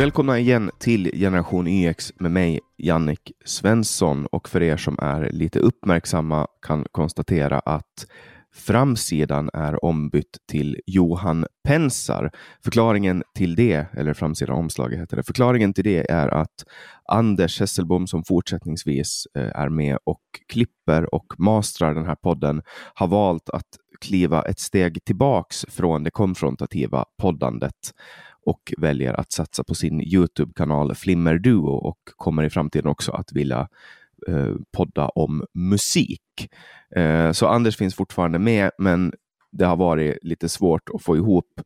Välkomna igen till Generation YX med mig, Jannik Svensson. Och för er som är lite uppmärksamma kan konstatera att framsidan är ombytt till Johan Pensar. Förklaringen till det, eller framsidan omslaget heter det, förklaringen till det är att Anders Hesselbom som fortsättningsvis eh, är med och klipper och mastrar den här podden har valt att kliva ett steg tillbaks från det konfrontativa poddandet och väljer att satsa på sin Youtube-kanal Flimmer Duo och kommer i framtiden också att vilja eh, podda om musik. Eh, så Anders finns fortfarande med, men det har varit lite svårt att få ihop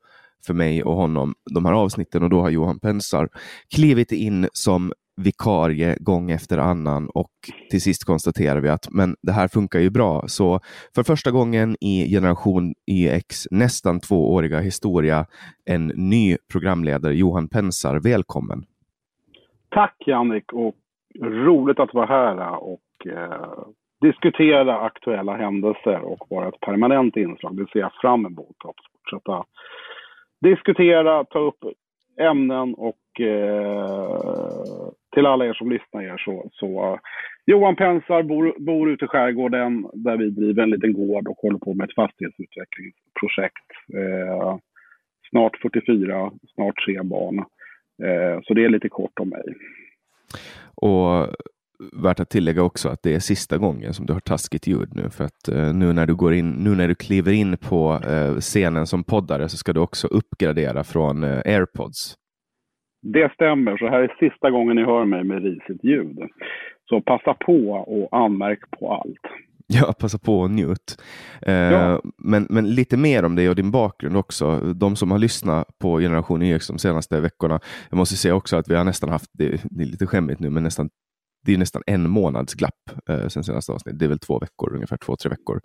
för mig och honom de här avsnitten och då har Johan Pensar klivit in som vikarie gång efter annan och till sist konstaterar vi att men det här funkar ju bra. Så för första gången i generation YX nästan tvååriga historia en ny programledare, Johan Pensar. Välkommen! Tack Jannik och roligt att vara här och eh, diskutera aktuella händelser och vara ett permanent inslag. Det ser jag fram emot att fortsätta diskutera, ta upp ämnen och eh, till alla er som lyssnar er så, så eh, Johan Pensar bor, bor ute i skärgården där vi driver en liten gård och håller på med ett fastighetsutvecklingsprojekt. Eh, snart 44, snart tre barn. Eh, så det är lite kort om mig. Och värt att tillägga också att det är sista gången som du har taskigt ljud nu. För att uh, nu när du går in, nu när du kliver in på uh, scenen som poddare så ska du också uppgradera från uh, airpods. Det stämmer, så här är sista gången ni hör mig med risigt ljud. Så passa på och anmärk på allt. Ja, passa på och njut. Eh, ja. men, men lite mer om dig och din bakgrund också. De som har lyssnat på Generation YX de senaste veckorna. Jag måste säga också att vi har nästan haft, det, det är lite skämmigt nu, men nästan det är nästan en månads glapp eh, sen senaste avsnitt. Det är väl två veckor, ungefär två, tre veckor.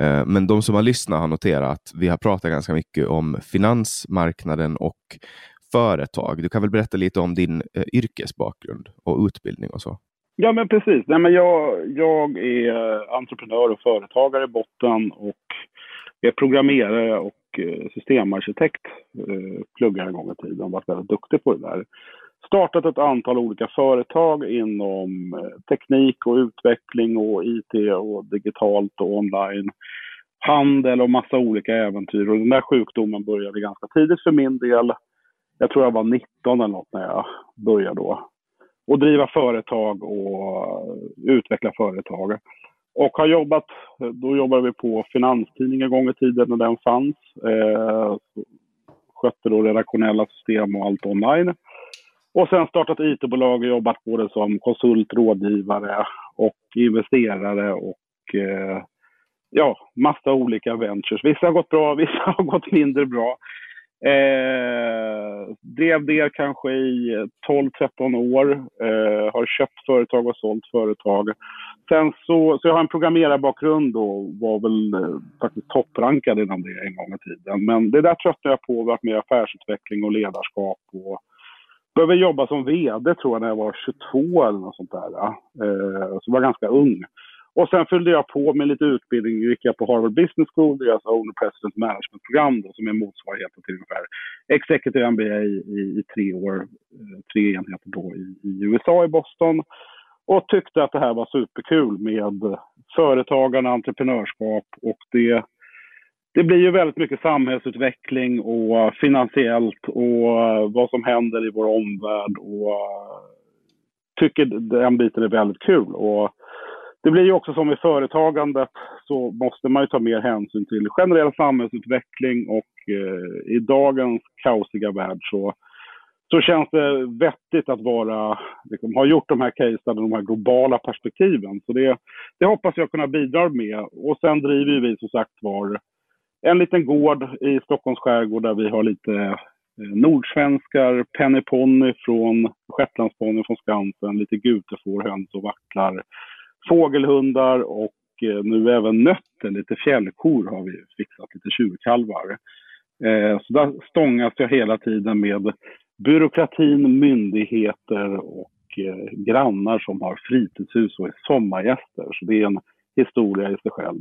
Eh, men de som har lyssnat har noterat att vi har pratat ganska mycket om finansmarknaden och företag. Du kan väl berätta lite om din eh, yrkesbakgrund och utbildning och så? Ja, men precis. Nej, men jag, jag är eh, entreprenör och företagare i botten och är programmerare och eh, systemarkitekt. Eh, pluggade en gång i tiden och varit väldigt duktig på det där. Startat ett antal olika företag inom eh, teknik och utveckling och IT och digitalt och online. Handel och massa olika äventyr. Och den där sjukdomen började ganska tidigt för min del jag tror jag var 19 eller något när jag började då. Och driva företag och utveckla företag. Och har jobbat, då jobbade vi på Finanstidningen en gång i tiden när den fanns. Eh, skötte då redaktionella system och allt online. Och sen startat IT-bolag och jobbat både som konsult, rådgivare och investerare och eh, ja, massa olika ventures. Vissa har gått bra, vissa har gått mindre bra. Eh, drev det kanske i 12-13 år. Eh, har köpt företag och sålt företag. Sen så, så jag har en programmerarbakgrund och var väl eh, faktiskt topprankad inom det en gång i tiden. Men det där tröttnade jag på, varit med i affärsutveckling och ledarskap. Och började jobba som VD tror jag när jag var 22 eller något sånt där. Eh, så var ganska ung. Och sen fyllde jag på med lite utbildning. gick jag på Harvard Business School, deras alltså Owner President Management-program då, som är motsvarigheten till ungefär Executive MBA i, i, i tre år, eh, tre enheter då i, i, USA i Boston. Och tyckte att det här var superkul med företagande, entreprenörskap och det det blir ju väldigt mycket samhällsutveckling och finansiellt och eh, vad som händer i vår omvärld och eh, tycker den biten är väldigt kul. Och det blir ju också som i företagandet så måste man ju ta mer hänsyn till generell samhällsutveckling och eh, i dagens kaosiga värld så, så känns det vettigt att vara, liksom, ha gjort de här casen, de här globala perspektiven. Så det, det hoppas jag kunna bidra med. Och sen driver vi som sagt var en liten gård i Stockholms skärgård där vi har lite eh, nordsvenskar, pennyponny från Shetlandsponny från Skansen, lite gutefår, höns och vacklar fågelhundar och eh, nu även nötter, lite fjällkor har vi fixat, lite tjurkalvar. Eh, så där stångas jag hela tiden med byråkratin, myndigheter och eh, grannar som har fritidshus och är sommargäster. Så det är en historia i sig själv.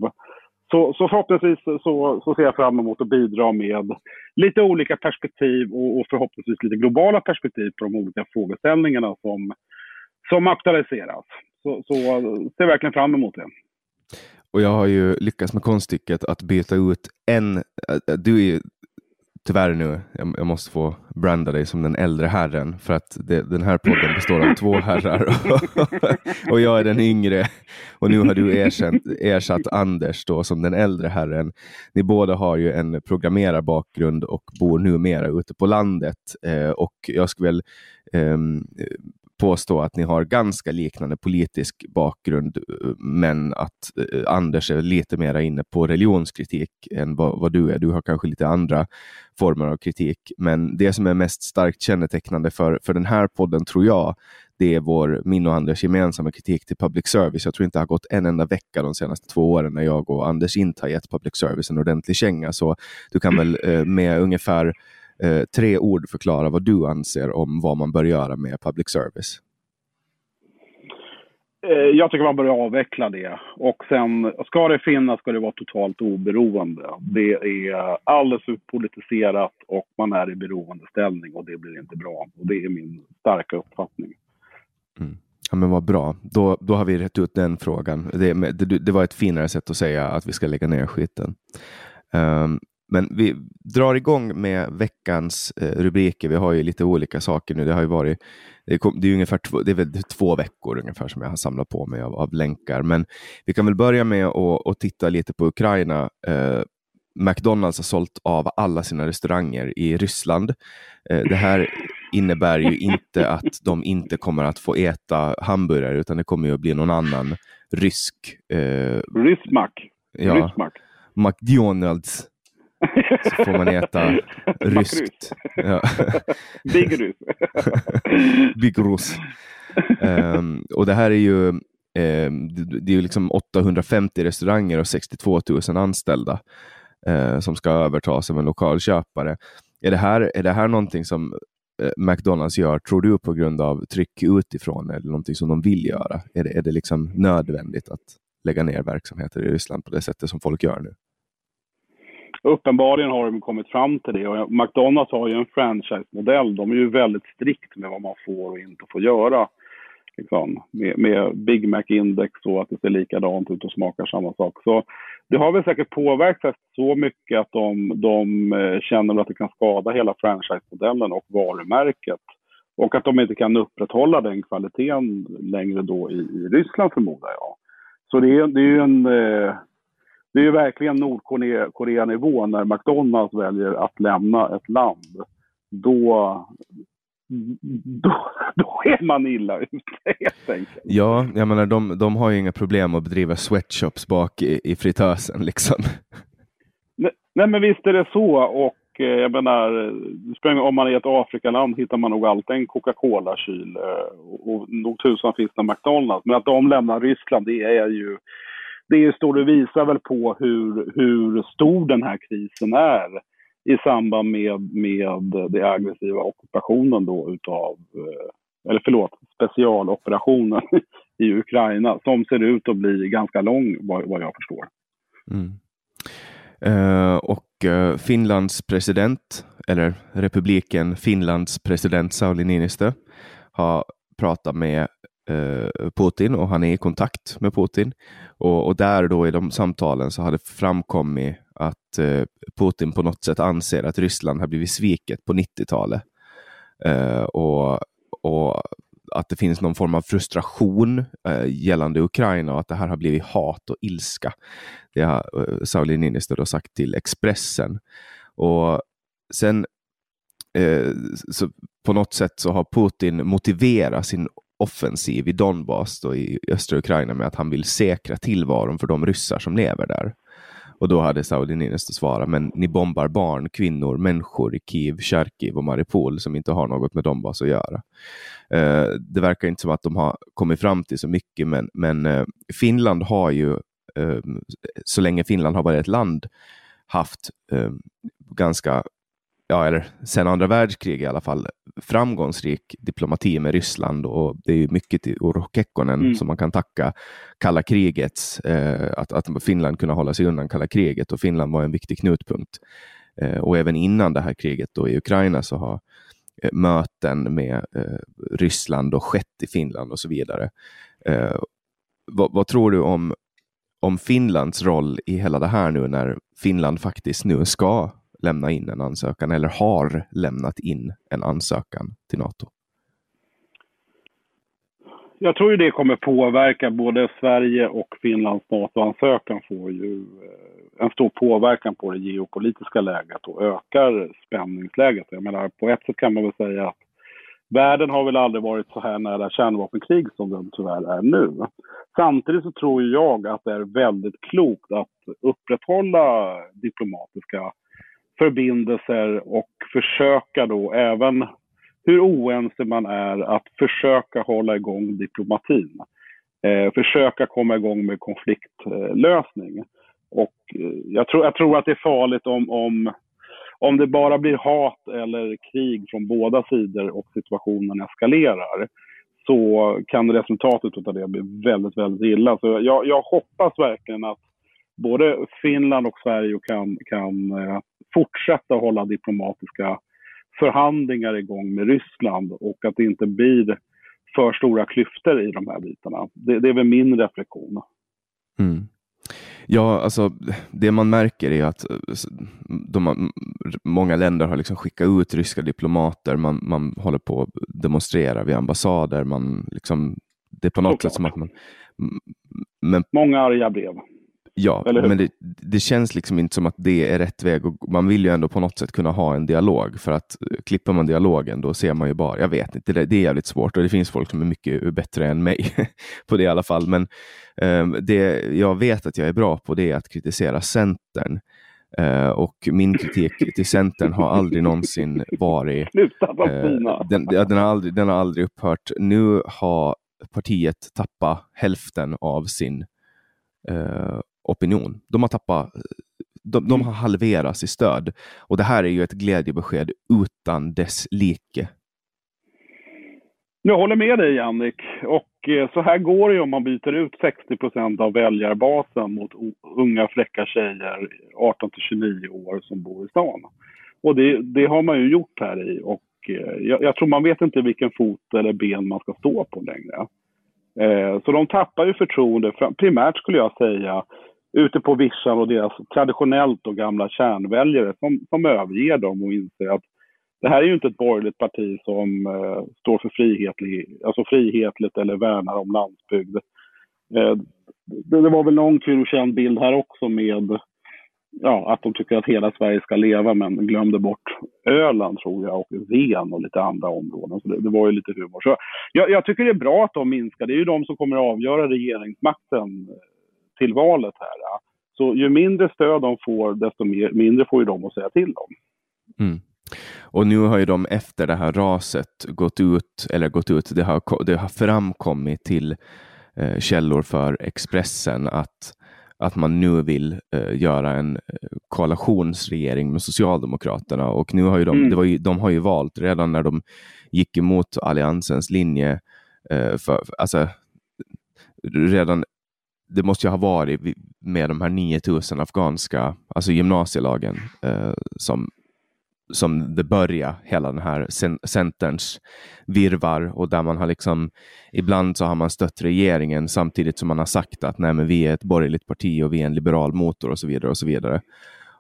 så, så förhoppningsvis så, så ser jag fram emot att bidra med lite olika perspektiv och, och förhoppningsvis lite globala perspektiv på de olika frågeställningarna som, som aktualiseras. Så, så ser verkligen fram emot det. Och jag har ju lyckats med konststycket att byta ut en, äh, äh, du är tyvärr nu, jag, jag, måste få branda dig som den äldre herren för att det, den här podden består av två herrar och, och jag är den yngre. Och nu har du erkänt, ersatt Anders då som den äldre herren. Ni båda har ju en programmerarbakgrund och bor numera ute på landet eh, och jag skulle väl eh, påstå att ni har ganska liknande politisk bakgrund, men att eh, Anders är lite mer inne på religionskritik än vad, vad, du är. Du har kanske lite andra former av kritik, men det som är mest starkt kännetecknande för, för den här podden, tror jag, det är vår, min och Anders gemensamma kritik till public service. Jag tror inte det har gått en enda vecka de senaste två åren när jag och Anders inte har gett public service en ordentlig känga, så du kan väl eh, med ungefär eh, tre ord förklara vad du anser om vad man bör göra med public service. Eh, jag tycker man bör avveckla det. Och sen, ska det finnas ska det vara totalt oberoende. Det är alldeles för politiserat och man är i beroendeställning och det blir inte bra. Och det är min starka uppfattning. Mm. Ja, men vad bra. Då, då har vi rätt ut den frågan. Det, det, det var ett finare sätt att säga att vi ska lägga ner skiten. Um, men vi drar igång med veckans eh, rubriker. Vi har ju lite olika saker nu. Det har ju varit det, kom, det är ungefär två, det är väl två veckor ungefär som jag har samlat på mig av, av länkar. Men vi kan väl börja med att titta lite på Ukraina. Eh, McDonalds har sålt av alla sina restauranger i Ryssland. Eh, det här innebär ju inte att de inte kommer att få äta hamburgare, utan det kommer ju att bli någon annan rysk... Eh, Ryssmack. Ja, Ryssmack. McDonalds så får man äta ryskt. Ja. Big rus. Big rus. Um, och det här är ju um, det är ju liksom 850 restauranger och 62 000 anställda uh, som ska övertas av en lokal köpare. Är det här, är det här någonting som uh, McDonalds gör, tror du, på grund av tryck utifrån eller någonting som de vill göra? Är det, är det liksom nödvändigt att lägga ner verksamheter i Ryssland på det sättet som folk gör nu? Uppenbarligen har de kommit fram till det och McDonalds har ju en franchise-modell. De är ju väldigt strikt med vad man får och inte får göra. Liksom, med, med Big Mac-index och att det ser likadant ut och smakar samma sak. Så det har väl säkert påverkat så mycket att de, de eh, känner att det kan skada hela franchise-modellen och varumärket. Och att de inte kan upprätthålla den kvaliteten längre då i, i Ryssland förmodar jag. Så det är, det är ju en, eh, det är ju verkligen Nordkorea-nivå när McDonalds väljer att lämna ett land. Då, då, då är man illa ute helt enkelt. Ja, jag menar de, de har ju inga problem att bedriva sweatshops bak i, i fritösen liksom. Nej, nej, men visst är det så och eh, jag menar, om man är i ett Afrikaland hittar man nog alltid en Coca-Cola-kyl eh, och nog tusan finns det McDonalds. Men att de lämnar Ryssland, det är ju det står och visar väl på hur, hur stor den här krisen är i samband med, med den aggressiva ockupationen då utav, eh, eller förlåt, specialoperationen i Ukraina som ser ut att bli ganska lång vad, vad jag förstår. Mm. Eh, och eh, Finlands president, eller republiken Finlands president Sauli Niinistö har pratat med Eh, Putin och han är i kontakt med Putin och, och, där då i de samtalen så hade framkommit att eh, Putin på något sätt anser att Ryssland har blivit sviket på 90-talet. Eh, och, och, att det finns någon form av frustration eh, gällande Ukraina och att det här har blivit hat och ilska. Det har eh, Sauli Niinistö då sagt till Expressen. Och sen eh, så på något sätt så har Putin motiverat sin offensiv i Donbas då i östra Ukraina med att han vill säkra tillvaron för de ryssar som lever där. Och då hade Saudi Niinistö svarat, men ni bombar barn, kvinnor, människor i Kiev, Charkiv och Mariupol som inte har något med Donbas att göra. Eh, det verkar inte som att de har kommit fram till så mycket, men, men eh, Finland har ju, eh, så länge Finland har varit ett land, haft eh, ganska ja, eller sen andra världskriget i alla fall, framgångsrik diplomati med Ryssland och det är mycket till Urho Kekkonen mm. som man kan tacka kalla krigets, eh, att, att Finland kunde hålla sig undan kalla kriget och Finland var en viktig knutpunkt. Eh, och även innan det här kriget då i Ukraina så har eh, möten med eh, Ryssland och skett i Finland och så vidare. Eh, vad, vad, tror du om, om Finlands roll i hela det här nu när Finland faktiskt nu ska lämna in en ansökan eller har lämnat in en ansökan till Nato? Jag tror ju det kommer påverka både Sverige och Finlands NATO-ansökan får ju eh, en stor påverkan på det geopolitiska läget och ökar spänningsläget. Jag menar, på ett sätt kan man väl säga att världen har väl aldrig varit så här nära kärnvapenkrig som den tyvärr är nu. Samtidigt så tror jag att det är väldigt klokt att upprätthålla diplomatiska förbindelser och försöka då även hur oense man är att försöka hålla igång diplomatin. Eh, försöka komma igång med konfliktlösning. Och eh, jag, tror, jag tror att det är farligt om, om, om det bara blir hat eller krig från båda sidor och situationen eskalerar så kan resultatet av det bli väldigt, väldigt illa. Så jag, jag hoppas verkligen att både Finland och Sverige kan, kan eh, fortsätta hålla diplomatiska förhandlingar igång med Ryssland och att det inte blir för stora klyftor i de här bitarna. Det, det är väl min reflektion. Mm. Ja, alltså det man märker är att de, många länder har liksom skickat ut ryska diplomater. Man, man håller på att demonstrera vid ambassader. Man liksom, det är på något sätt som att man... Men, många arga brev. Ja, men det, det, känns liksom inte som att det är rätt väg. Och man vill ju ändå på något sätt kunna ha en dialog. För att eh, klipper man dialogen då ser man ju bara, jag vet inte, det, det är jävligt svårt och det finns folk som är mycket bättre än mig på det i alla fall. Men um, det jag vet att jag är bra på det är att kritisera Centern. Uh, och min kritik till Centern har aldrig någonsin varit... uh, den, den, har aldrig, den har aldrig upphört. Nu har partiet tappat hälften av sin uh, opinion. De har tappat de, de mm. har halverats i stöd. Och det här är ju ett glädjebesked utan dess like. Jag håller med dig Jannik. Och eh, så här går det ju om man byter ut 60 procent av väljarbasen mot unga fräcka tjejer 18 till 29 år som bor i stan. Och det, det har man ju gjort här i. Och eh, jag, jag, tror man vet inte vilken fot eller ben man ska stå på längre. Eh, så de tappar ju förtroende, primärt skulle jag säga, ute på vischan och deras traditionellt och gamla kärnväljare som, som överger dem och inser att det här är ju inte ett borgerligt parti som eh, står för frihetlig, alltså frihetligt eller värnar om landsbygd. Eh, det, det, var väl någon kul och känd bild här också med ja, att de tycker att hela Sverige ska leva men glömde bort Öland tror jag och Ven och lite andra områden. Så det, det var ju lite humor. Så jag, jag, tycker det är bra att de minskar. Det är ju de som kommer att avgöra regeringsmakten till valet här. Så ju mindre stöd de får, desto mer, mindre får ju de att säga till om. Mm. Och nu har ju de efter det här raset gått ut, eller gått ut, det har, det har framkommit till eh, källor för Expressen att, att man nu vill eh, göra en eh, koalitionsregering med Socialdemokraterna. Och nu har ju de, mm. det var ju, de har ju valt redan när de gick emot Alliansens linje, eh, för, alltså, redan det måste ju ha varit med de här 9000 afghanska, alltså gymnasielagen, eh, som, som det började hela den här centerns virvar och där man har liksom, ibland så har man stött regeringen samtidigt som man har sagt att nej, men vi är ett borgerligt parti och vi är en liberal motor och så vidare och så vidare.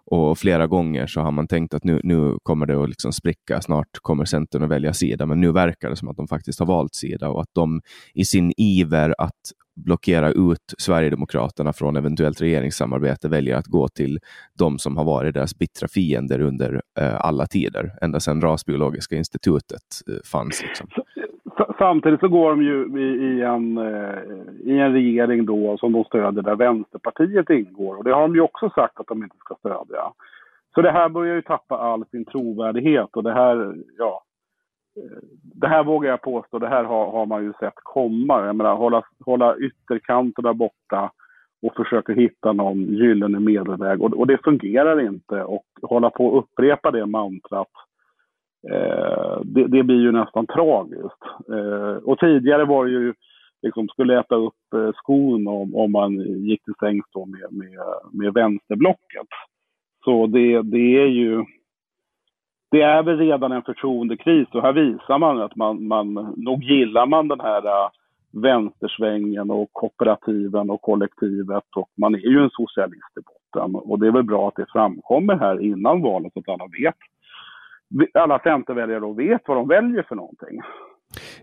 Och flera gånger så har man tänkt att nu, nu kommer det att liksom spricka, snart kommer Centern att välja sida, men nu verkar det som att de faktiskt har valt sida och att de i sin iver att blockera ut Sverigedemokraterna från eventuellt regeringssamarbete väljer att gå till de som har varit deras bittra fiender under eh, alla tider, ända sedan Rasbiologiska institutet eh, fanns. Liksom. Samtidigt så går de ju i, i en, eh, i en regering då som de stöder där Vänsterpartiet ingår och det har de ju också sagt att de inte ska stödja. Så det här börjar ju tappa all sin trovärdighet och det här, ja, det här vågar jag påstå, det här har, har man ju sett komma. Jag menar, hålla, hålla ytterkanterna borta och försöka hitta någon gyllene medelväg. Och, och det fungerar inte. Och hålla på och upprepa det mantrat, eh, det, det, blir ju nästan tragiskt. Eh, och tidigare var det ju, liksom, skulle äta upp eh, skon om, om man gick till sängs med, med, med vänsterblocket. Så det, det är ju det är väl redan en förtroendekris och här visar man att man, man nog gillar man den här uh, vänstersvängen och kooperativen och kollektivet och man är ju en socialist i botten och det är väl bra att det framkommer här innan valet så att alla vet alla centerväljare då vet vad de väljer för någonting.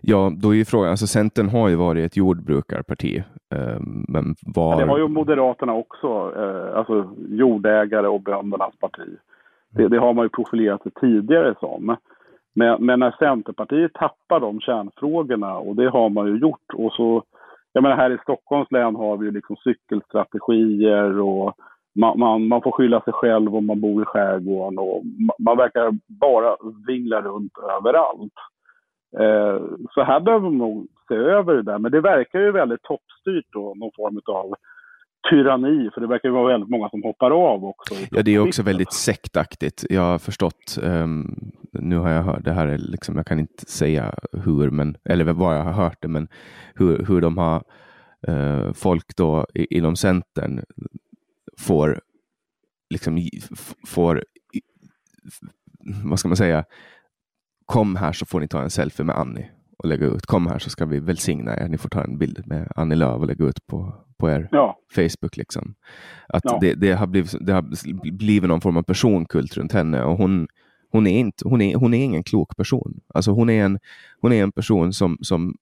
Ja, då är ju frågan, alltså Centern har ju varit ett jordbrukarparti. Eh, men var... Ja, det har ju Moderaterna också, eh, alltså jordägare och böndernas parti. Det, det, har man ju profilerat sig tidigare som. Men, men, när Centerpartiet tappar de kärnfrågorna, och det har man ju gjort, och så, jag menar här i Stockholms län har vi ju liksom cykelstrategier och man, man, man, får skylla sig själv om man bor i skärgården och man, man verkar bara vingla runt överallt. Eh, så här behöver man nog se över det där, men det verkar ju väldigt toppstyrt då, någon form av tyranni, för det verkar vara väldigt många som hoppar av också. Ja, det är också väldigt sektaktigt. Jag har förstått, um, nu har jag hört, det här är liksom, jag kan inte säga hur, men, eller vad jag har hört det, men hur, hur de har uh, folk då inom Centern får, liksom, får, vad ska man säga, kom här så får ni ta en selfie med Annie och lägga ut. Kom här så ska vi välsigna er. Ni får ta en bild med Annie Lööf och lägga ut på, på er ja. Facebook. Liksom. Att ja. det, det, har blivit, det har blivit någon form av personkult runt henne och hon, hon, är, inte, hon, är, hon är ingen klok person. Alltså hon, är en, hon är en person som, som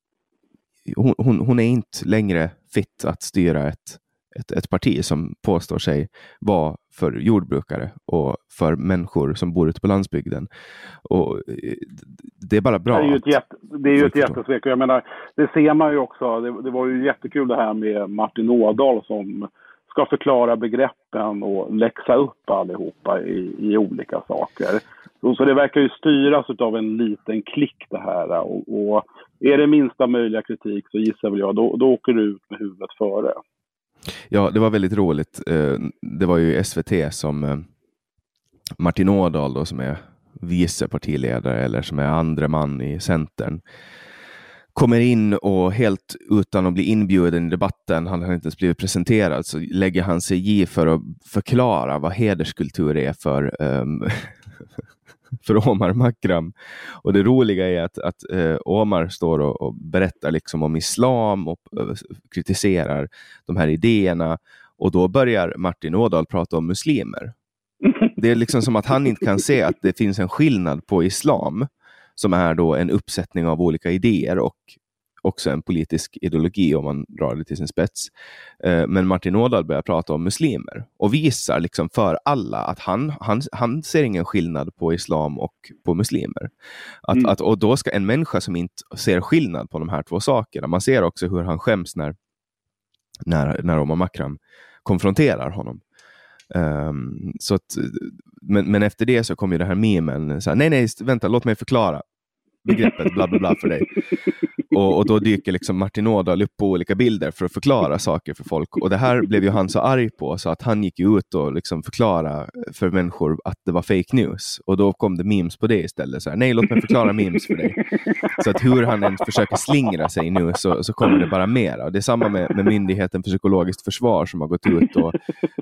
hon, hon, hon är inte längre fit att styra ett, ett, ett parti som påstår sig vara för jordbrukare och för människor som bor ute på landsbygden. Och eh, det är bara bra. Det är ju ett, jätte, det är ju ett jättesvek. Jag menar, det ser man ju också. Det, det, var ju jättekul det här med Martin Ådahl som ska förklara begreppen och läxa upp allihopa i, i olika saker. Så, så det verkar ju styras av en liten klick det här. Och, och är det minsta möjliga kritik så gissar väl jag, då, då åker du ut med huvudet före. Ja, det var väldigt roligt. Eh, det var ju SVT som eh, Martin Ådahl då, som är vice partiledare eller som är andre man i Centern kommer in och helt utan att bli inbjuden i debatten, han har inte ens blivit presenterad, så lägger han sig i för att förklara vad hederskultur är för um, för Omar Makram. Och det roliga är att, att eh, Omar står och, och, berättar liksom om islam och och kritiserar de här idéerna. Och då börjar Martin Ådahl prata om muslimer. Det är liksom som att han inte kan se att det finns en skillnad på islam, som är då en uppsättning av olika idéer och också en politisk ideologi om man drar det till sin spets. Eh, men Martin Ådahl börjar prata om muslimer och visar liksom för alla att han, han, han ser ingen skillnad på islam och på muslimer. Att, mm. att, och då ska en människa som inte ser skillnad på de här två sakerna, man ser också hur han skäms när, när, när Omar Makram konfronterar honom. Um, så att, men, men efter det så kom ju det här memen, så här, nej nej, vänta, låt mig förklara begreppet bla bla bla för dig. Och, och, då dyker liksom Martin Ådahl upp på olika bilder för att förklara saker för folk. Och det här blev ju han så arg på så att han gick ut och liksom förklarade för människor att det var fake news. Och då kom det memes på det istället. Så här, Nej, låt mig förklara memes för dig. Så att hur han än försöker slingra sig nu så, så kommer det bara mera. Det är samma med, med Myndigheten för psykologiskt försvar som har gått ut och,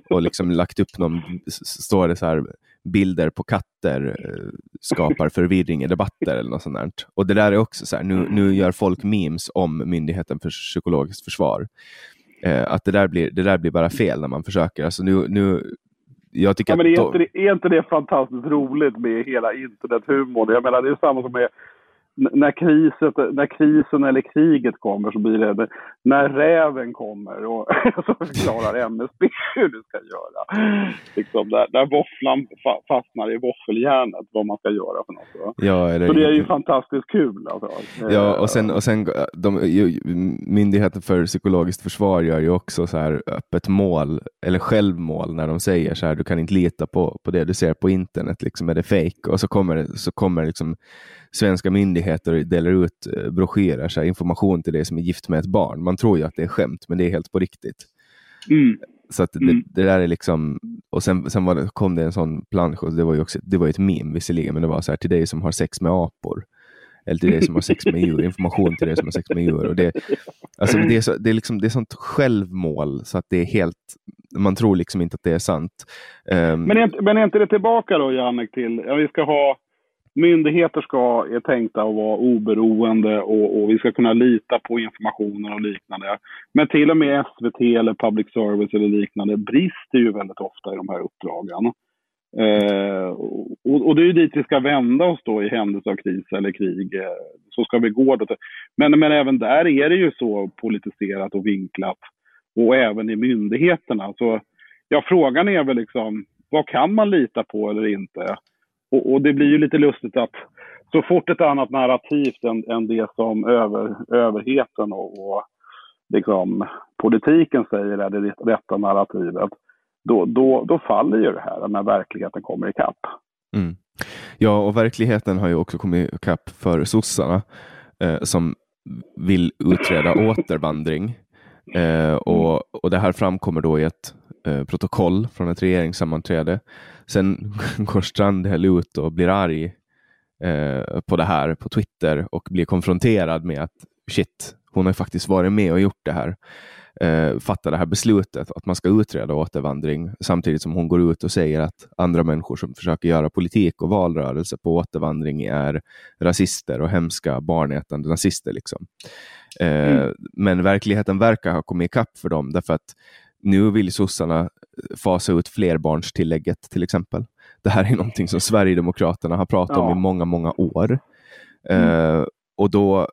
och liksom lagt upp någon, står det så här, bilder på katter eh, skapar förvirring i debatter eller något sånt där. Och det där är också så här, nu, nu gör folk memes om Myndigheten för psykologiskt försvar. Eh, att det där, blir, det där blir bara fel när man försöker. Alltså nu, nu, jag tycker ja, men är, inte det, är inte det fantastiskt roligt med hela internethumorn? Jag menar, det är samma som med när, kriset, när krisen eller kriget kommer så blir det när räven kommer och så förklarar MSB hur du ska göra. Liksom där, där våfflan fastnar i våffeljärnet, vad man ska göra för något. Ja, eller... Så det är ju fantastiskt kul. Alltså. Ja, och sen, och sen de, Myndigheten för psykologiskt försvar gör ju också så här öppet mål, eller självmål, när de säger så här, du kan inte lita på, på det du ser på internet, liksom är det fake? Och så kommer, så kommer liksom svenska myndigheter delar ut eh, broschyrer, så här, information till dig som är gift med ett barn. Man tror ju att det är skämt, men det är helt på riktigt. Mm. Så att det, mm. det, där är liksom, och sen, sen det, kom det en sån plansch och det var ju också, det var ett meme visserligen, men det var så här till dig som har sex med apor. Eller till dig som har sex med djur, information till dig som har sex med djur. Och det, alltså det, är så, det, är liksom, det är sånt självmål så att det är helt, man tror liksom inte att det är sant. Um, men, är, men är inte det tillbaka då, Jannik, till, ja, vi ska ha myndigheter ska, är tänkta att vara oberoende och, och, vi ska kunna lita på informationen och liknande. Men till och med SVT eller public service eller liknande brister ju väldigt ofta i de här uppdragen. Eh, och, och, det är ju dit vi ska vända oss då i händelse av kris eller krig. Eh, så ska vi gå. Då. Men, men även där är det ju så politiserat och vinklat. Och även i myndigheterna. Så ja, frågan är väl liksom, vad kan man lita på eller inte? Och, och, det blir ju lite lustigt att så fort ett annat narrativ än, än det som över, överheten och, och liksom, politiken säger är det rätta narrativet, då, då, då faller ju det här när verkligheten kommer ikapp. Mm. Ja, och verkligheten har ju också kommit ikapp för sossarna eh, som vill utreda återvandring. Eh, och, och det här framkommer då i ett eh, protokoll från ett regeringssammanträde. Sen går Strandhäll ut och blir arg eh, på det här på Twitter och blir konfronterad med att shit, hon har faktiskt varit med och gjort det här. Eh, fattar det här beslutet att man ska utreda återvandring samtidigt som hon går ut och säger att andra människor som försöker göra politik och valrörelse på återvandring är rasister och hemska barnätande nazister. Liksom. Eh, mm. Men verkligheten verkar ha kommit ikapp för dem därför att nu vill sossarna fasa ut flerbarnstillägget till exempel. Det här är någonting som Sverigedemokraterna har pratat ja. om i många, många år. Mm. Uh, och då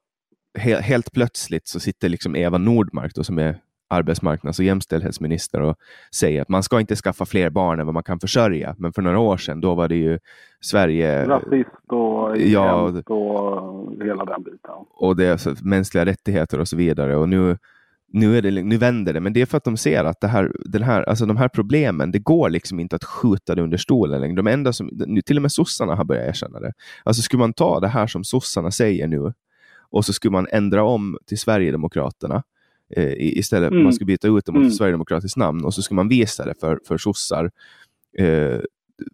he helt plötsligt så sitter liksom Eva Nordmark då, som är arbetsmarknads och jämställdhetsminister och säger att man ska inte skaffa fler barn än vad man kan försörja. Men för några år sedan då var det ju Sverige... Rasist och ja, och hela den biten. Och det är mänskliga rättigheter och så vidare. Och nu nu, är det, nu vänder det, men det är för att de ser att det här, den här, alltså de här problemen, det går liksom inte att skjuta det under stolen längre. De enda som, nu, till och med sossarna har börjat erkänna det. Alltså skulle man ta det här som sossarna säger nu och så skulle man ändra om till Sverigedemokraterna eh, istället, mm. man skulle byta ut dem mot mm. Sverigedemokratiskt namn och så skulle man visa det för, för sossar eh,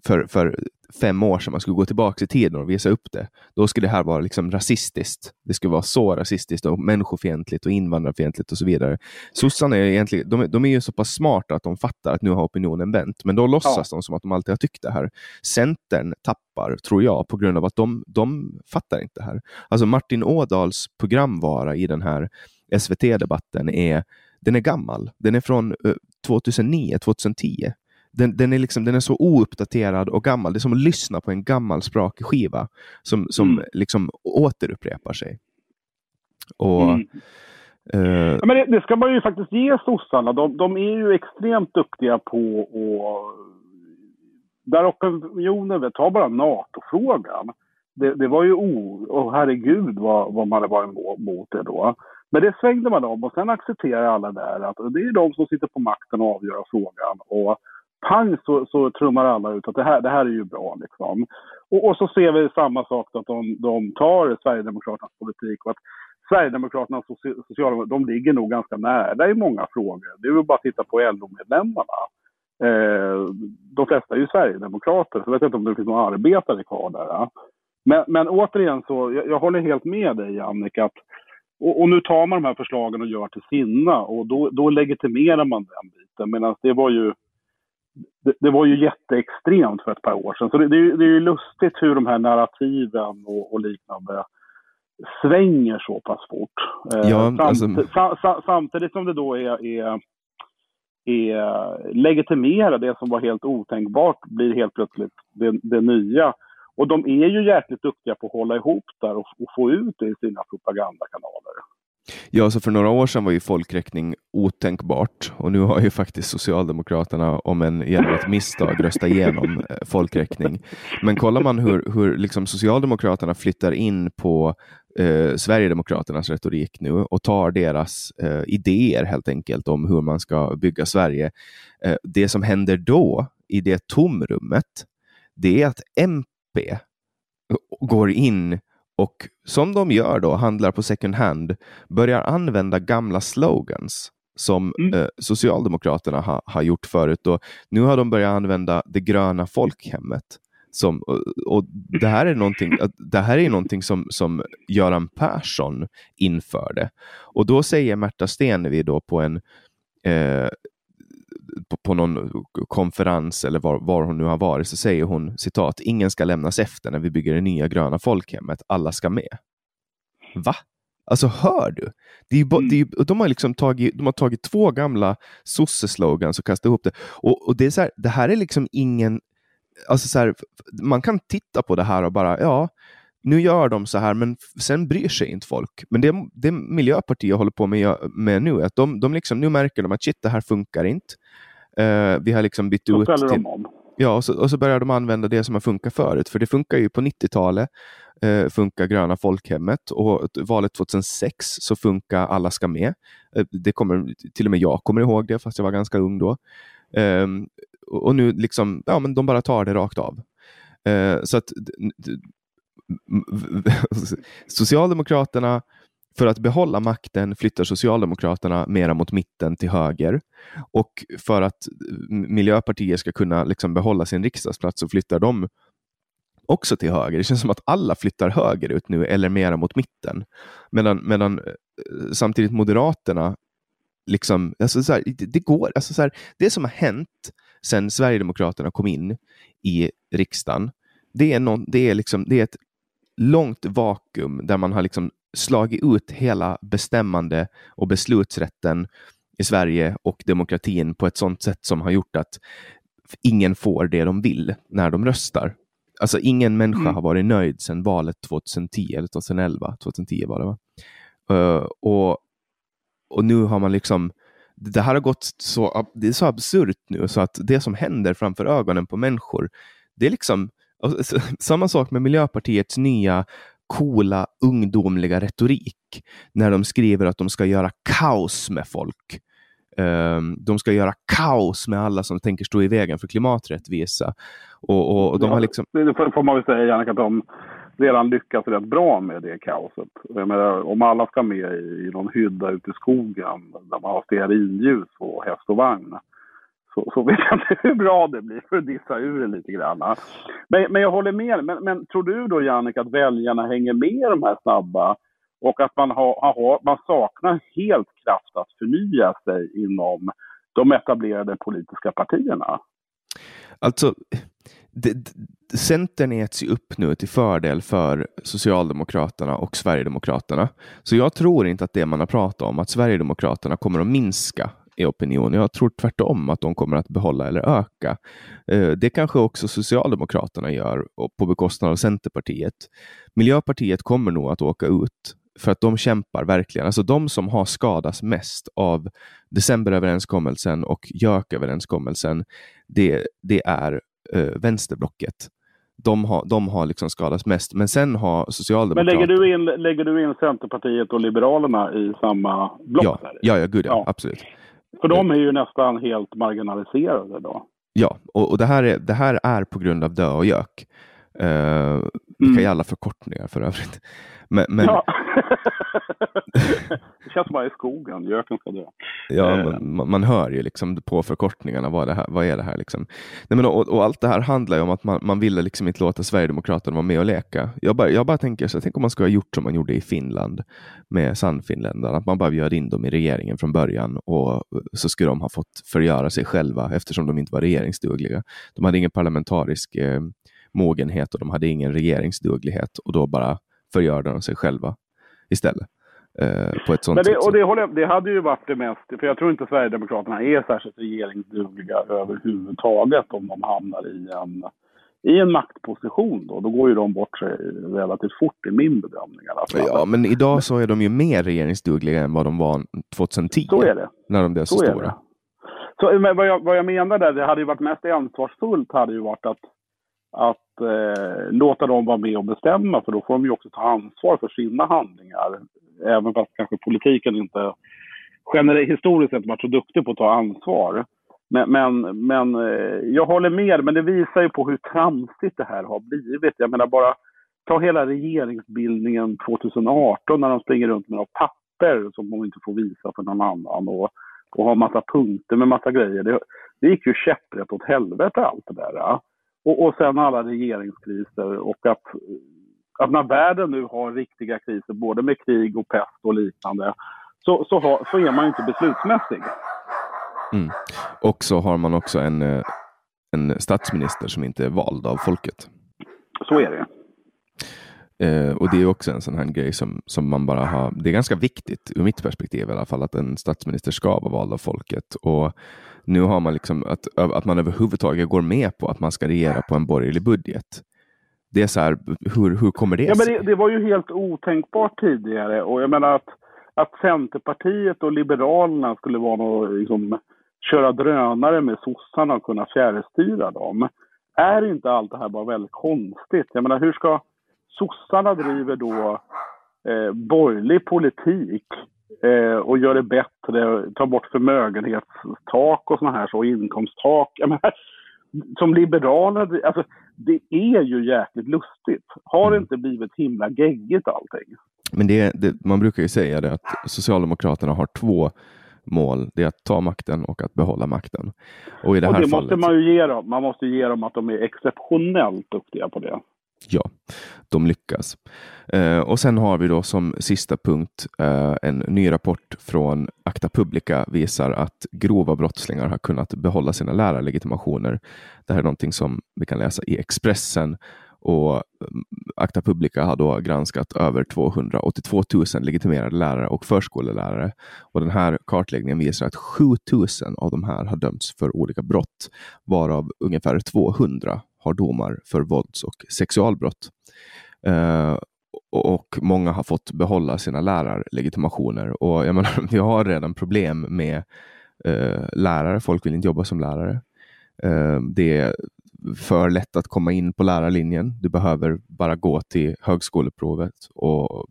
för, för fem år sedan, man skulle gå tillbaka i tiden och visa upp det, då skulle det här vara liksom rasistiskt. Det skulle vara så rasistiskt och människofientligt och invandrarfientligt och så vidare. Sossarna är egentligen, de, de, är ju så pass smarta att de fattar att nu har opinionen vänt, men då låtsas ja. de som att de alltid har tyckt det här. Centern tappar, tror jag, på grund av att de, de fattar inte det här. Alltså Martin Ådals programvara i den här SVT-debatten är den är gammal. Den är från 2009, 2010 den, den, är liksom, den är så ouppdaterad och gammal. Det är som att lyssna på en gammal sprakig skiva som, som mm. liksom återupprepar sig. Och, mm. Uh, ja, men det, det, ska man ju faktiskt ge sossarna. De, de är ju extremt duktiga på att... Där opinionen, ta bara NATO-frågan. Det, det, var ju o... Oh, herregud vad, vad man var emot det då. Men det svängde man om och sen accepterar alla där att det är de som sitter på makten och avgör frågan. Och pang så, så trummar alla ut att det här, det här är ju bra. Liksom. Och, och så ser vi samma sak, att de, de tar Sverigedemokraternas politik och att Sverigedemokraterna och Socialdemokraterna, de ligger nog ganska nära i många frågor. Det är ju bara att titta på LO-medlemmarna. Eh, de flesta är ju Sverigedemokrater, så jag vet inte om det finns några arbetare kvar där. Men, men återigen så, jag, jag, håller helt med dig Annika, att och, och, nu tar man de här förslagen och gör till sina och då, då legitimerar man den biten. Medan det var ju det, det, var ju jätteextremt för ett par år sedan. Så det, det, det är ju lustigt hur de här narrativen och, och liknande svänger så pass fort. Eh, ja, Samt, alltså... sa, sa, samtidigt som det då är, är, är legitimera det som var helt otänkbart blir helt plötsligt det, det nya. Och de är ju jäkligt duktiga på att hålla ihop där och, och få ut det i sina propagandakanaler. Ja, så för några år sedan var ju folkräkning otänkbart och nu har ju faktiskt Socialdemokraterna, om en genom ett misstag, röstat igenom eh, folkräkning. Men kollar man hur, hur liksom Socialdemokraterna flyttar in på eh, Sverigedemokraternas retorik nu och tar deras eh, idéer helt enkelt om hur man ska bygga Sverige. Eh, det som händer då i det tomrummet, det är att MP eh, går in och som de gör då, handlar på second hand, börjar använda gamla slogans som mm. eh, Socialdemokraterna ha, har gjort förut. Och nu har de börjat använda det gröna folkhemmet. Som, och, och det här är någonting, det här är någonting som, som Göran Persson införde. Och då säger Märta Stenevi då på en eh, på, på, någon konferens eller var, var, hon nu har varit så säger hon citat, ingen ska lämnas efter när vi bygger det nya gröna folkhemmet, alla ska med. Va? Alltså hör du? Det är, mm. det är, de, har liksom tagit, de har tagit två gamla sosse-slogans och kastat ihop det. Och, och det, är så här, det här är liksom ingen... Alltså så här, man kan titta på det här och bara, ja, nu gör de så här, men sen bryr sig inte folk. Men det, det Miljöpartiet håller på med, med nu är att de, de liksom, nu märker de att shit, det här funkar inte. Uh, vi har liksom bytt ut till... Ja, och så, och så börjar de använda det som har funkat förut, för det funkar ju på 90-talet eh, funkar Gröna folkhemmet och valet 2006 så funkar Alla ska med. Eh, det kommer, till och med jag kommer ihåg det, fast jag var ganska ung då. Eh, och nu liksom, ja men de bara tar det rakt av. Eh, så att Socialdemokraterna för att behålla makten flyttar Socialdemokraterna mera mot mitten till höger. Och för att Miljöpartiet ska kunna liksom behålla sin riksdagsplats så flyttar de också till höger. Det känns som att alla flyttar högerut nu eller mera mot mitten. Medan, medan eh, samtidigt Moderaterna, liksom, alltså så här, det, det, går, alltså så här, det som har hänt sedan Sverigedemokraterna kom in i riksdagen, det är, någon, det är, liksom, det är ett långt vakuum där man har liksom slagit ut hela bestämmande och beslutsrätten i Sverige och demokratin på ett sådant sätt som har gjort att ingen får det de vill när de röstar. Alltså ingen människa mm. har varit nöjd sedan valet 2010 eller 2011. 2010 var det va? Uh, och, och nu har man liksom det här har gått så, det är så absurt nu så att det som händer framför ögonen på människor, det är liksom samma sak med Miljöpartiets nya coola ungdomliga retorik när de skriver att de ska göra kaos med folk. Um, de ska göra kaos med alla som tänker stå i vägen för klimaträttvisa. Och, och, och de ja, har liksom... Det får man väl säga, Jannica, att de redan lyckats rätt bra med det kaoset. Menar, om alla ska med i, i någon hydda ute i skogen där man har stearinljus och häst och vagn så, så vet jag inte hur bra det blir för att dissa ur det lite grann. Men, men jag håller med. Men, men tror du då, Jannik, att väljarna hänger med de här snabba och att man, har, man saknar helt kraft att förnya sig inom de etablerade politiska partierna? Alltså, det, Centern äts ju upp nu till fördel för Socialdemokraterna och Sverigedemokraterna. Så jag tror inte att det man har pratat om, att Sverigedemokraterna kommer att minska i opinion. Jag tror tvärtom att de kommer att behålla eller öka. Eh, det kanske också Socialdemokraterna gör på bekostnad av Centerpartiet. Miljöpartiet kommer nog att åka ut för att de kämpar verkligen. Alltså de som har skadats mest av decemberöverenskommelsen och JÖK-överenskommelsen, det, det är uh, vänsterblocket. De har, de har liksom skadats mest. Men sen har Socialdemokraterna... Men lägger du, in, lägger du in Centerpartiet och Liberalerna i samma block? Ja, ja, ja, gud ja, ja. absolut. För de är ju nästan helt marginaliserade då. Ja, och, och det, här är, det här är på grund av dö och gök. Uh, vilka mm. jävla förkortningar för övrigt. Men, men... Ja. det känns som bara i skogen, göken ska dö. Ja, eh. man, man, hör ju liksom på förkortningarna vad, det här, vad är det här. Liksom. Nej, men, och, och allt det här handlar ju om att man, man ville liksom inte låta Sverigedemokraterna vara med och leka. Jag bara, jag bara tänker så tänk om man skulle ha gjort som man gjorde i Finland med Sannfinländarna, att man bara bjöd in dem i regeringen från början och så skulle de ha fått förgöra sig själva eftersom de inte var regeringsdugliga. De hade ingen parlamentarisk eh, mogenhet och de hade ingen regeringsduglighet och då bara förgör de sig själva istället. Eh, på ett sånt Men det, och det, håller, det hade ju varit det mest, för jag tror inte Sverigedemokraterna är särskilt regeringsdugliga överhuvudtaget om de hamnar i en, i en maktposition. Då. då går ju de bort sig relativt fort i min bedömning. Ja, men idag så är de ju mer regeringsdugliga än vad de var 2010. Så är det. När de blev så, så stora. Så, men vad, jag, vad jag menar där, det hade ju varit mest ansvarsfullt hade ju varit att att eh, låta dem vara med och bestämma för då får de ju också ta ansvar för sina handlingar. Även fast kanske politiken inte generellt historiskt sett varit så duktig på att ta ansvar. Men, men, men eh, jag håller med, men det visar ju på hur tramsigt det här har blivit. Jag menar bara, ta hela regeringsbildningen 2018 när de springer runt med några papper som de inte får visa för någon annan. Och och har massa punkter med massa grejer. Det, det gick ju käpprätt åt helvete allt det där. Och, och sen alla regeringskriser och att, att när världen nu har riktiga kriser, både med krig och pest och liknande, så, så, har, så är man ju inte beslutsmässig. Mm. Och så har man också en, eh, en statsminister som inte är vald av folket. Så är det. Eh, och det är också en sån här grej som, som man bara har. Det är ganska viktigt ur mitt perspektiv i alla fall att en statsminister ska vara vald av folket. Och nu har man liksom att, att man överhuvudtaget går med på att man ska regera på en borgerlig budget. Det är så här, hur, hur kommer det ja, sig? Men det, det var ju helt otänkbart tidigare och jag menar att, att Centerpartiet och Liberalerna skulle vara något, liksom, köra drönare med sossarna och kunna fjärrstyra dem. Är inte allt det här bara väldigt konstigt? Jag menar, hur ska sossarna driver då eh, borgerlig politik eh, och gör det bättre, tar bort förmögenhetstak och såna här så, inkomsttak. Jag menar, som liberaler, alltså det är ju jäkligt lustigt. Har det inte blivit himla geggigt allting? Men det, det, man brukar ju säga det att Socialdemokraterna har två mål. Det är att ta makten och att behålla makten. Och, i det, och det fallet... måste man ju ge dem. Man måste ge dem att de är exceptionellt duktiga på det. Ja, de lyckas. Eh, och sen har vi då som sista punkt eh, en ny rapport från Acta Publica visar att grova brottslingar har kunnat behålla sina lärarlegitimationer. Det här är någonting som vi kan läsa i Expressen och Akta Acta Publica har då granskat över 282 000 legitimerade lärare och förskollärare. Och den här kartläggningen visar att 7 000 av de här har dömts för olika brott, varav ungefär 200 har domar för vålds och sexualbrott. Eh, och många har fått behålla sina lärarlegitimationer. Och jag menar, vi har redan problem med eh, lärare. Folk vill inte jobba som lärare. Eh, det är för lätt att komma in på lärarlinjen. Du behöver bara gå till högskoleprovet och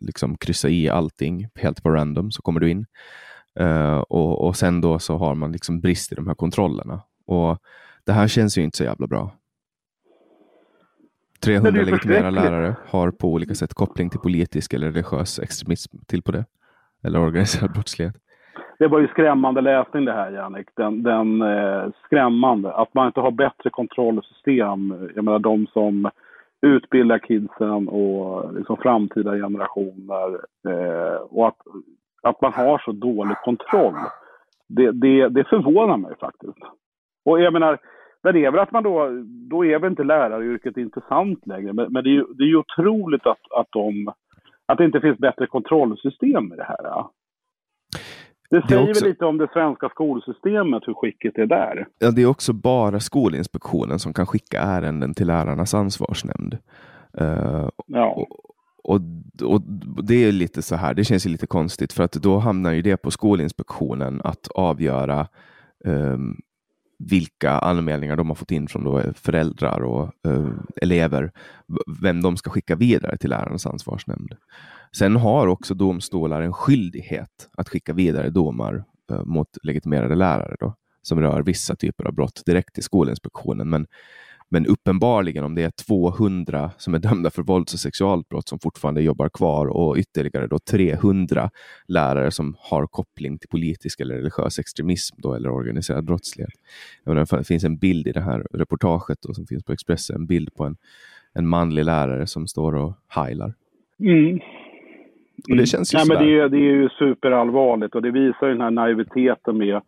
liksom kryssa i allting helt på random så kommer du in. Eh, och, och sen då så har man liksom brist i de här kontrollerna. Och det här känns ju inte så jävla bra. 300 legitimerade lärare har på olika sätt koppling till politisk eller religiös extremism till på det. Eller organiserad brottslighet. Det var ju skrämmande läsning det här Jannik. Den, den eh, skrämmande. Att man inte har bättre kontrollsystem. Jag menar de som utbildar kidsen och liksom framtida generationer. Eh, och att, att man har så dålig kontroll. Det, det, det förvånar mig faktiskt. Och jag menar, det är väl att man då, då är väl inte läraryrket intressant längre. Men, men det, är ju, det är ju otroligt att, att, de, att det inte finns bättre kontrollsystem i det här. Ja. Det säger det också... väl lite om det svenska skolsystemet, hur skicket är där. Ja, det är också bara Skolinspektionen som kan skicka ärenden till lärarnas ansvarsnämnd. Uh, ja. Och, och, och, det är lite så här, det känns ju lite konstigt för att då hamnar ju det på Skolinspektionen att avgöra um, vilka anmälningar de har fått in från då eh, föräldrar och eh, elever, vem de ska skicka vidare till lärarnas ansvarsnämnd. Sen har också domstolar en skyldighet att skicka vidare domar eh, mot legitimerade lärare då, som rör vissa typer av brott direkt till Skolinspektionen. Men men uppenbarligen om det är 200 som är dömda för vålds och sexualbrott som fortfarande jobbar kvar och ytterligare då 300 lärare som har koppling till politisk eller religiös extremism då, eller organiserad brottslighet. Menar, det finns en bild i det här reportaget då, som finns på Expressen, en bild på en, en manlig lärare som står och heilar. Mm. Och det känns ju Nej, men det, är, det är ju superallvarligt och det visar den här naiviteten med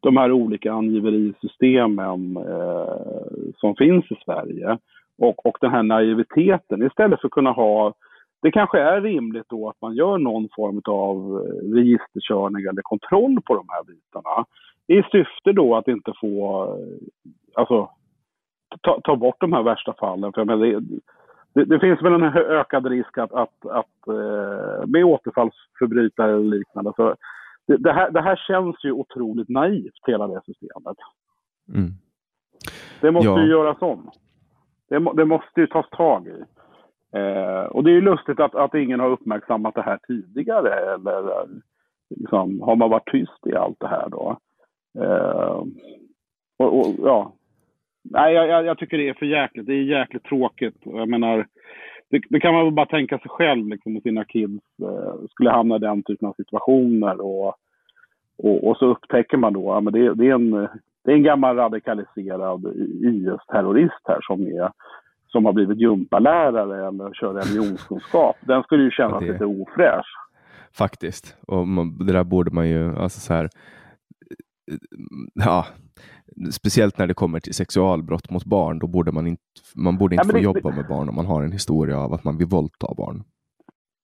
de här olika angiverisystemen eh, som finns i Sverige. Och, och den här naiviteten, istället för att kunna ha det kanske är rimligt då att man gör någon form av registerkörning eller kontroll på de här bitarna. I syfte då att inte få, alltså ta, ta bort de här värsta fallen. För det, det, det, finns väl en ökad risk att, att, att eh, med återfallsförbrytare eller liknande. Så det, det, här, det här känns ju otroligt naivt, hela det systemet. Mm. Det måste ja. ju göras om. Det, det, måste ju tas tag i. Eh, och det är ju lustigt att, att ingen har uppmärksammat det här tidigare. Eller liksom, har man varit tyst i allt det här då? Eh, och, och, ja, Nej, jag, jag, tycker det är för jäkligt. Det är jäkligt tråkigt. Jag menar, det, det kan man väl bara tänka sig själv liksom, med sina kids. Eh, skulle hamna i den typen av situationer. Och, Och, och så upptäcker man då att ja, det, det, är en, det är en gammal radikaliserad IS-terrorist här som, är, som har blivit gympalärare eller kör religionskunskap. Den skulle ju kännas det... lite ofräsch. Faktiskt. Och man, det där borde man ju, alltså så här, ja, speciellt när det kommer till sexualbrott mot barn, då borde man inte, man borde inte ja, få det, jobba med barn om man har en historia av att man vill våldta barn.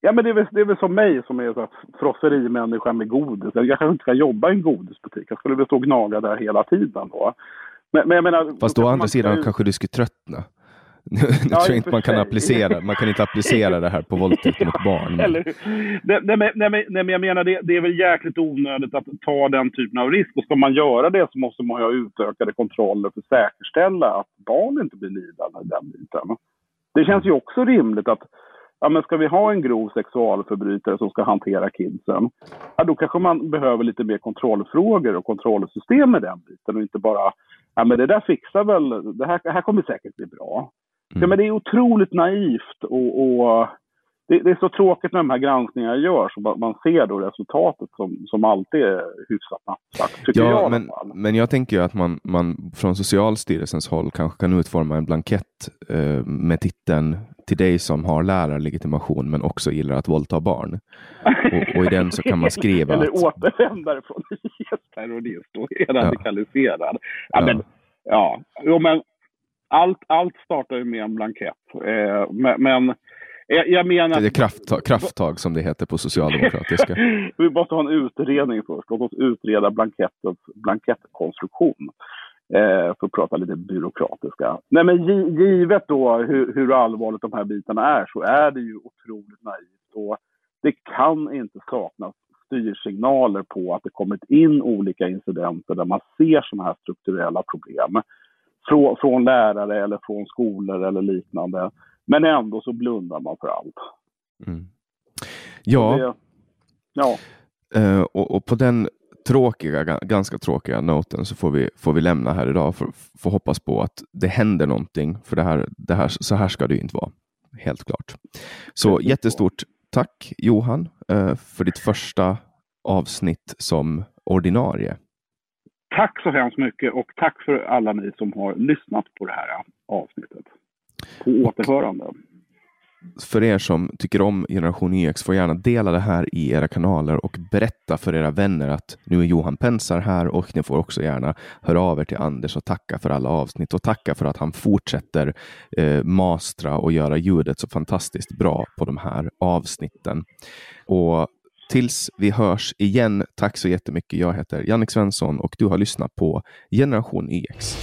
Ja, men det är väl, det är väl som mig som är så frosserimänniska med godis. Jag kanske inte ska jobba i en godisbutik. Jag skulle väl stå och gnaga där hela tiden då. Men, men jag menar, Fast å andra sidan ju... kanske du skulle tröttna. Nu ja, tror jag inte man kan applicera, man kan inte applicera det här på våldtäkt mot barn. Eller, nej, nej, nej, nej, men jag menar det, det är väl jäkligt onödigt att ta den typen av risk. Och ska man göra det så måste man ha utökade kontroller för att säkerställa att barn inte blir lidande i den biten. Det känns ju också rimligt att ja, men ska vi ha en grov sexualförbrytare som ska hantera kidsen, ja, då kanske man behöver lite mer kontrollfrågor och kontrollsystem med den biten och inte bara, ja men det där fixar väl, det här, det här kommer säkert bli bra. Mm. Ja, men det är otroligt naivt och, och det, det, är så tråkigt när de här granskningarna görs och man ser då resultatet som, som alltid är hyfsat nattsvart. Ja, jag men, men jag tänker ju att man, man från Socialstyrelsens håll kanske kan utforma en blankett eh, med titeln till dig som har lärarlegitimation men också gillar att våldta barn. Och, och i den så kan man skriva Eller att... återvändare från IS-terrorist och är radikaliserad. Ja. Ja, men, ja. Jo, men allt, allt startar ju med en blankett. Eh, men, jag, menar... Det är krafttag, krafttag som det heter på socialdemokratiska. vi måste ha en utredning först. Låt oss utreda blankettens blankettkonstruktion. Eh, för att prata lite byråkratiska. Nej, men givet då hur, hur allvarligt de här bitarna är så är det ju otroligt naivt. Och det kan inte saknas styrsignaler på att det kommit in olika incidenter där man ser sådana här strukturella problem. Från, från lärare eller från skolor eller liknande. Men ändå så blundar man för allt. Mm. Ja. Det, ja. Uh, och, och, på den tråkiga, ganska tråkiga noten så får vi, får vi lämna här idag. För, får hoppas på att det händer någonting. För det här, det här, så här ska det inte vara. Helt klart. Så jättestort tack Johan uh, för ditt första avsnitt som ordinarie. Tack så hemskt mycket och tack för alla ni som har lyssnat på det här avsnittet. På återhörande. För er som tycker om Generation YX får gärna dela det här i era kanaler och berätta för era vänner att nu är Johan Pensar här och ni får också gärna höra av er till Anders och tacka för alla avsnitt och tacka för att han fortsätter eh, mastra och göra ljudet så fantastiskt bra på de här avsnitten. Och tills vi hörs igen, tack så jättemycket. Jag heter Jannik Svensson och du har lyssnat på Generation YX.